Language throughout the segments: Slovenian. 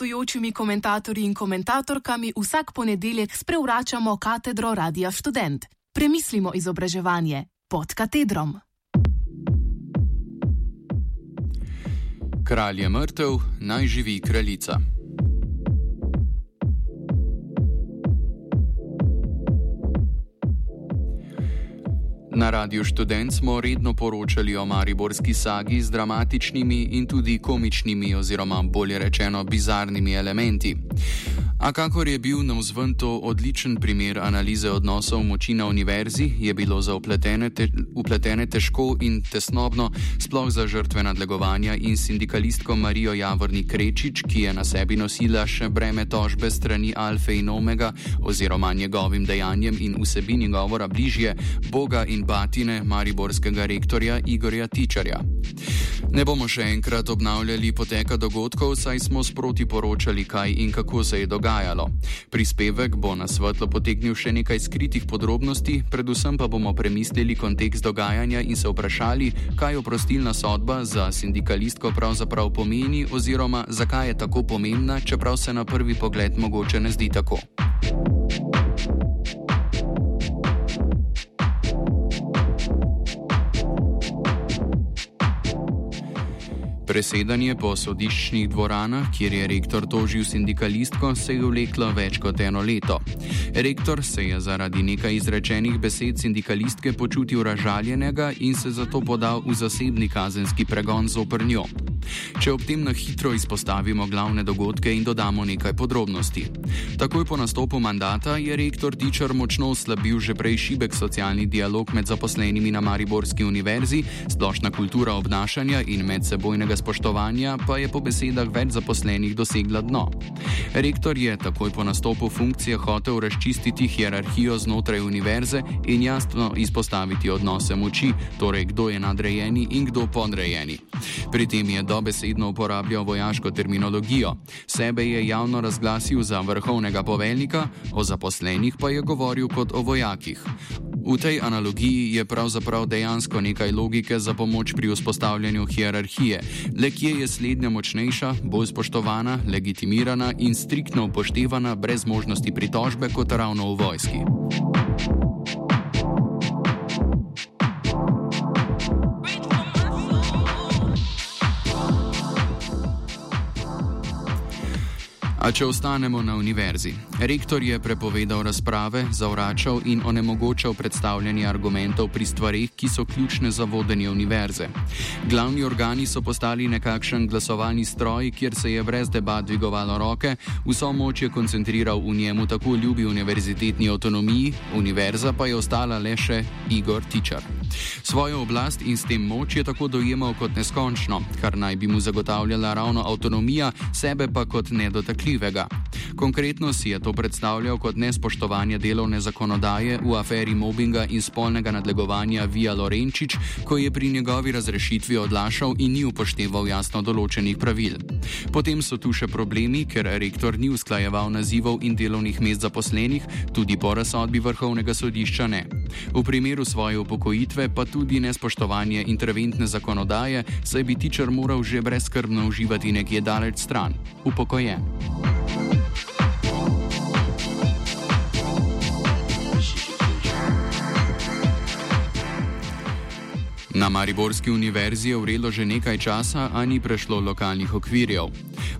gostujočimi komentatorji in komentatorkami vsak ponedeljek sprevračamo katedro Radia Student. Premislimo izobraževanje pod katedrom. Kralj je mrtev, naj živi kraljica. Na Radiu Student smo redno poročali o mariborski sagi z dramatičnimi in tudi komičnimi, oziroma bolje rečeno, bizarnimi elementi. A kakor je bil na vzven to odličen primer analize odnosov moči na univerzi, je bilo za upletene, te, upletene težko in tesnobno, sploh za žrtve nadlegovanja in sindikalistko Marijo Javorni Krečič, ki je na sebi nosila še breme tožbe strani Alfe in Omega, oziroma njegovim dejanjem in vsebini govora bližje Boga in batine mariborskega rektorja Igorja Tičarja. Ne bomo še enkrat obnavljali poteka dogodkov, saj smo sproti poročali, kaj in kako se je dogajalo. Prispevek bo na svetlo potegnil še nekaj skritih podrobnosti, predvsem pa bomo premislili kontekst dogajanja in se vprašali, kaj oprostilna sodba za sindikalistko pravzaprav pomeni oziroma zakaj je tako pomembna, čeprav se na prvi pogled mogoče ne zdi tako. Presedanje po sodiščnih dvoranah, kjer je rektor tožil sindikalistko, se je vleklo več kot eno leto. Rektor se je zaradi nekaj izrečenih besed sindikalistke počutil ražaljenega in se zato podal v zasebni kazenski pregon zoper njo. Če ob tem na hitro izpostavimo glavne dogodke in dodamo nekaj podrobnosti. Takoj po nastopu mandata je rektor Tičar močno oslabil že prej šibek socialni dialog med zaposlenimi na Mariborski univerzi, splošna kultura obnašanja in medsebojnega spoštovanja pa je po besedah več zaposlenih dosegla dno. Rektor je takoj po nastopu funkcije hotel razčistiti hierarhijo znotraj univerze in jasno izpostaviti odnose moči, torej kdo je nadrejeni in kdo podrejeni. Pri tem je dobesedno uporabljal vojaško terminologijo. Sebe je javno razglasil za vrhovnega poveljnika, o zaposlenih pa je govoril kot o vojakih. V tej analogiji je pravzaprav dejansko nekaj logike za pomoč pri vzpostavljanju hierarhije, le kje je slednja močnejša, bolj spoštovana, legitimirana in striktno upoštevana brez možnosti pritožbe kot ravno v vojski. A če ostanemo na univerzi, rektor je prepovedal razprave, zavračal in onemogočal predstavljanje argumentov pri stvarih, ki so ključne za vodenje univerze. Glavni organi so postali nekakšen glasovalni stroj, kjer se je brez debat dvigovalo roke, vso moč je koncentriral v njemu tako ljubi univerzitetni avtonomiji, univerza pa je ostala le še Igor Tičar. Svojo oblast in s tem moč je tako dojemal kot neskončno, kar naj bi mu zagotavljala ravno avtonomija, sebe pa kot nedotakljiv škodljivega. Konkretno si je to predstavljal kot nespoštovanje delovne zakonodaje v aferi mobbinga in spolnega nadlegovanja Vija Lorenčič, ko je pri njegovi razrešitvi odlašal in ni upošteval jasno določenih pravil. Potem so tu še problemi, ker rektor ni usklajeval nazivov in delovnih mest zaposlenih, tudi po razsodbi vrhovnega sodišča ne. V primeru svoje upokojitve pa tudi nespoštovanje interventne zakonodaje, saj bi tičar moral že brezkrbno uživati nekje daleč stran, upokojen. Na Mariborski univerzi je vrelo že nekaj časa, a ni prešlo lokalnih okvirjev.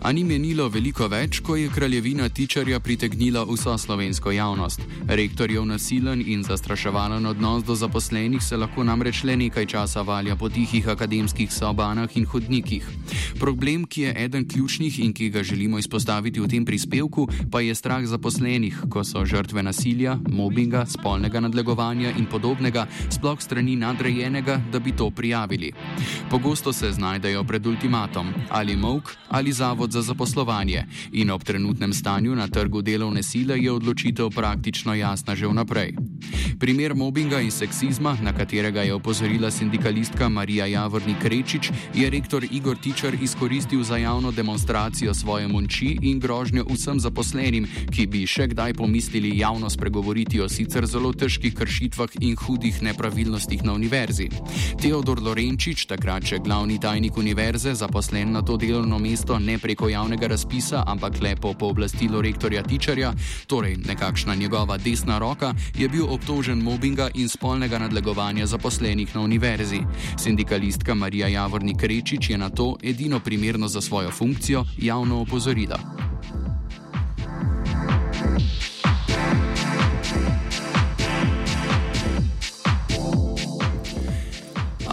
A ni menilo veliko več, ko je kraljevina tičarja pritegnila vso slovensko javnost. Rektorjev nasilen in zastraševalen odnos do zaposlenih se lahko namreč le nekaj časa valja po tihih akademskih sobanah in hodnikih. Problem, ki je eden ključnih in ki ga želimo izpostaviti v tem prispevku, pa je strah zaposlenih, ko so žrtve nasilja, mobbinga, spolnega nadlegovanja in podobnega, sploh strani nadrejenega, da bi to prijavili. Pogosto se znajdejo pred ultimatom ali mok ali zavod za zaposlovanje in ob trenutnem stanju na trgu delovne sile je odločitev praktično jasna že vnaprej. Primer mobinga in seksizma, na katerega je opozorila sindikalistka Marija Javorni Krečič, je rektor Igor Tičar izkoristil za javno demonstracijo svoje moči in grožnjo vsem zaposlenim, ki bi še kdaj pomislili javno spregovoriti o sicer zelo težkih kršitvah in hudih nepravilnostih na univerzi. Teodor Lorenčič, takrat še glavni tajnik univerze, zaposlen na to delovno mesto ne preko javnega razpisa, ampak le po pooblastilu rektorja Tičarja, torej nekakšna njegova desna roka, je bil obtožen mobinga in spolnega nadlegovanja zaposlenih na univerzi. Sindikalistka Marija Javornik Rečič je na to edino primerno za svojo funkcijo javno opozorila.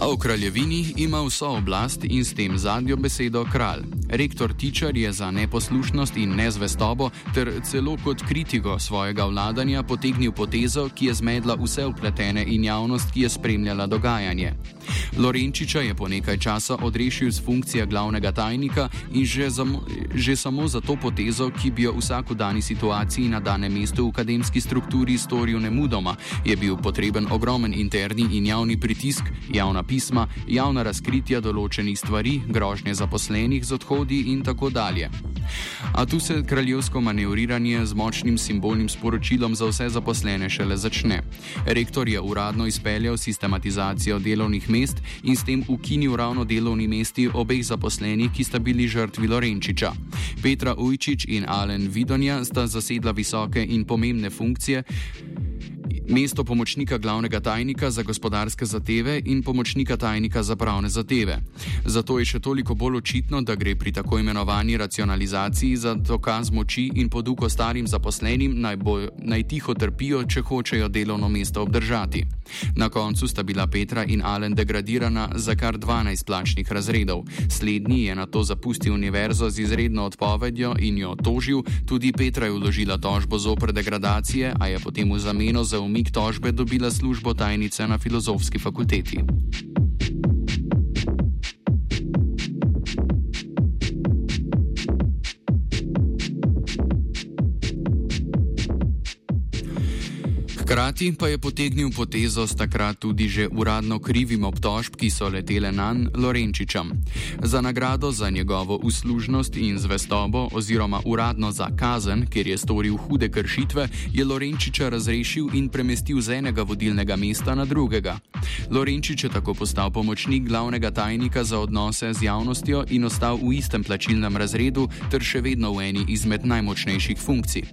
A v kraljevini ima vso oblast in s tem zadnjo besedo kralj. Rektor Tičar je za neposlušnost in nezvestobo ter celo kot kritiko svojega vladanja potegnil potezo, ki je zmedla vse upletene in javnost, ki je spremljala dogajanje. Lorenčiča je po nekaj časa odrešil z funkcije glavnega tajnika in že, zamo, že samo za to potezo, ki bi jo vsako dani situaciji na danem mestu v akademski strukturi storil nemudoma, je bil potreben ogromen interni in javni pritisk, javna pisma, javna razkritja določenih stvari, grožnje zaposlenih z odhodi in tako dalje. A tu se kraljevsko manevriranje z močnim simbolnim sporočilom za vse zaposlene šele začne. Rektor je uradno izpeljal sistematizacijo delovnih mest in s tem ukinil ravno delovni mesti obeh zaposlenih, ki sta bili žrtvi Lorenčiča. Petra Ujčič in Alen Vidonja sta zasedla visoke in pomembne funkcije mesto pomočnika glavnega tajnika za gospodarske zadeve in pomočnika tajnika za pravne zadeve. Zato je še toliko bolj očitno, da gre pri tako imenovani racionalizaciji za dokaz moči in poduko starim zaposlenim naj, bo, naj tiho trpijo, če hočejo delovno mesto obdržati. Na koncu sta bila Petra in Alen degradirana za kar 12 plačnih razredov. Slednji je na to zapustil univerzo z izredno odpovedjo in jo tožil, tudi Petra je vložila tožbo zopr degradacije, a je potem v zameno za umik umik tožbe dobila službo tajnice na filozofski fakulteti. Hkrati pa je potegnil potezo s takrat tudi že uradno krivim obtožb, ki so letele na Lorenčičem. Za nagrado za njegovo uslužnost in zvestobo, oziroma uradno za kazen, ker je storil hude kršitve, je Lorenčiča razrešil in premestil z enega vodilnega mesta na drugega. Lorenčič je tako postal pomočnik glavnega tajnika za odnose z javnostjo in ostal v istem plačilnem razredu ter še vedno v eni izmed najmočnejših funkcij.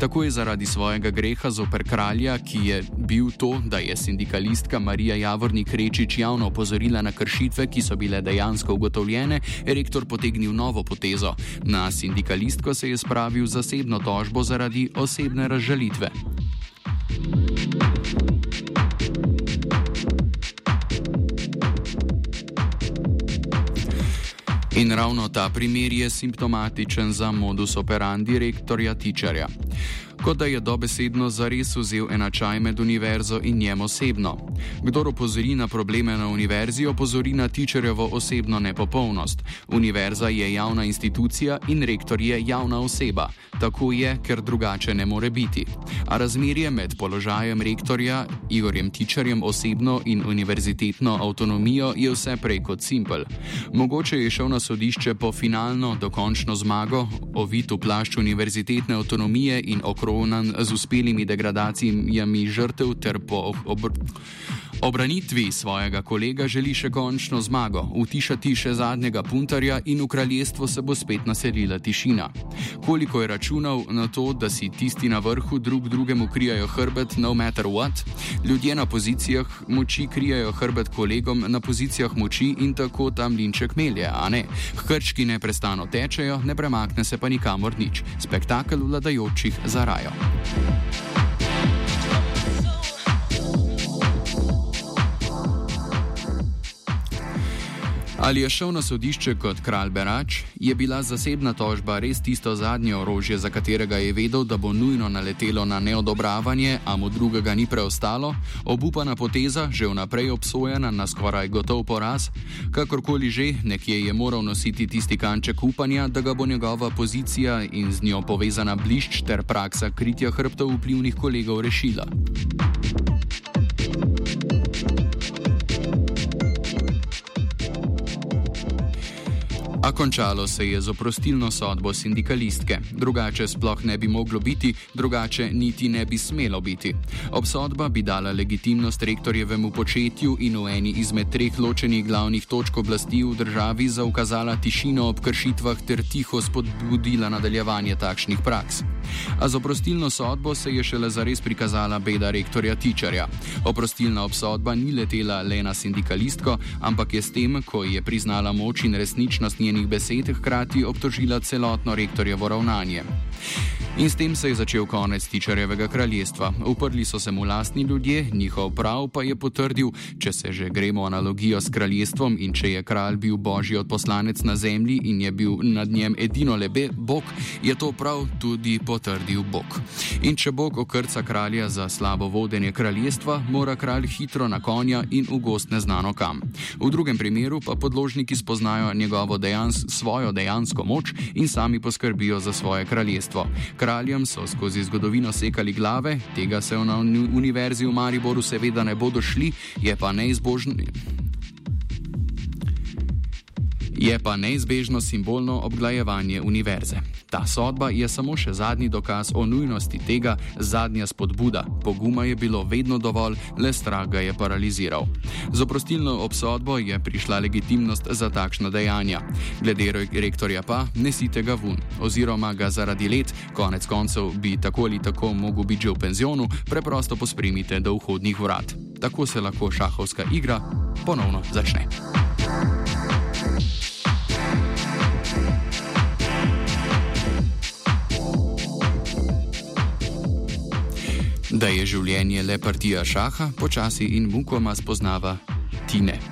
Tako je zaradi svojega greha zoper kralja, ki je bil to, da je sindikalistka Marija Javornik Rečič javno opozorila na kršitve, ki so bile dejansko ugotovljene, rektor potegnil novo potezo. Na sindikalistko se je spravil zasebno tožbo zaradi osebne razžalitve. In ravno ta primer je simptomatičen za modus operandi rektorja Tičarja kot da je dobesedno zares vzel enačaj med univerzo in njem osebno. Kdor opozori na probleme na univerzi, opozori na tičerjevo osebno nepopolnost. Univerza je javna institucija in rektor je javna oseba. Tako je, ker drugače ne more biti. A razmerje med položajem rektorja, Igorjem Tičerjem osebno in univerzitetno avtonomijo je vse prej kot simpel. Mogoče je šel na sodišče po finalno, dokončno zmago, ovitu plašč univerzitetne avtonomije in okrog okronan z uspelimi degradacijami žrtev ter po obr obranitvi svojega kolega želi še končno zmago, utišati še zadnjega puntarja in v kraljestvu se bo spet naselila tišina. Koliko je računal na to, da si tisti na vrhu drug drugemu krijajo hrbet, no matter what, ljudje na pozicijah moči krijajo hrbet kolegom na pozicijah moči in tako tam linček melje, a ne. Hrčki neprestano tečejo, ne premakne se pa nikamor nič. Spektakel vladajočih zaraja Ali je šel na sodišče kot kralj Berač, je bila zasebna tožba res tisto zadnje orožje, za katerega je vedel, da bo nujno naletelo na neodobravanje, a mu drugega ni preostalo, obupana poteza, že vnaprej obsojena na skoraj gotov poraz, kakorkoli že, nekje je moral nositi tisti kanček upanja, da ga bo njegova pozicija in z njo povezana blišč ter praksa kritja hrbtov vplivnih kolegov rešila. A končalo se je z oprostilno sodbo sindikalistke. Drugače sploh ne bi moglo biti, drugače niti ne bi smelo biti. Obsodba bi dala legitimnost rektorjevemu početju in v eni izmed treh ločenih glavnih točk oblasti v državi zaukazala tišino ob kršitvah ter tiho spodbudila nadaljevanje takšnih praks. A z oprostilno sodbo se je šele zares prikazala beda rektorja Tičarja. Oprostilna obsodba ni letela le na sindikalistko, ampak je s tem, ko je priznala moč in resničnost njenih besed, hkrati obtožila celotno rektorjevo ravnanje. In s tem se je začel konec tičarjevega kraljestva. Uprli so se mu lastni ljudje, njihov prav pa je potrdil, če se že gremo analogijo s kraljestvom in če je kralj bil božji odposlanec na zemlji in je bil nad njem edino lebe, Bog, je to prav tudi potrdil Bog. In če Bog okrca kralja za slabo vodenje kraljestva, mora kralj hitro na konja in v gost neznano kam. V drugem primeru pa podložniki spoznajo njegovo dejans, svojo dejansko moč in sami poskrbijo za svoje kraljestvo kraljem so skozi zgodovino sekali glave, tega se na univerzi v Mariboru seveda ne bodo šli, je pa neizbožno. Je pa neizbežno simbolno obglajevanje univerze. Ta sodba je samo še zadnji dokaz o nujnosti tega, zadnja spodbuda. Poguma je bilo vedno dovolj, le strah ga je paraliziral. Z oprostilno obsodbo je prišla legitimnost za takšna dejanja. Glede rektorja pa, nesite ga ven, oziroma ga zaradi let, konec koncev bi tako ali tako mogel biti že v penzionu, preprosto pospremite do vhodnih vrat. Tako se lahko šahovska igra ponovno začne. Da je življenje le partija šaha, počasi in mukoma spoznava Tine.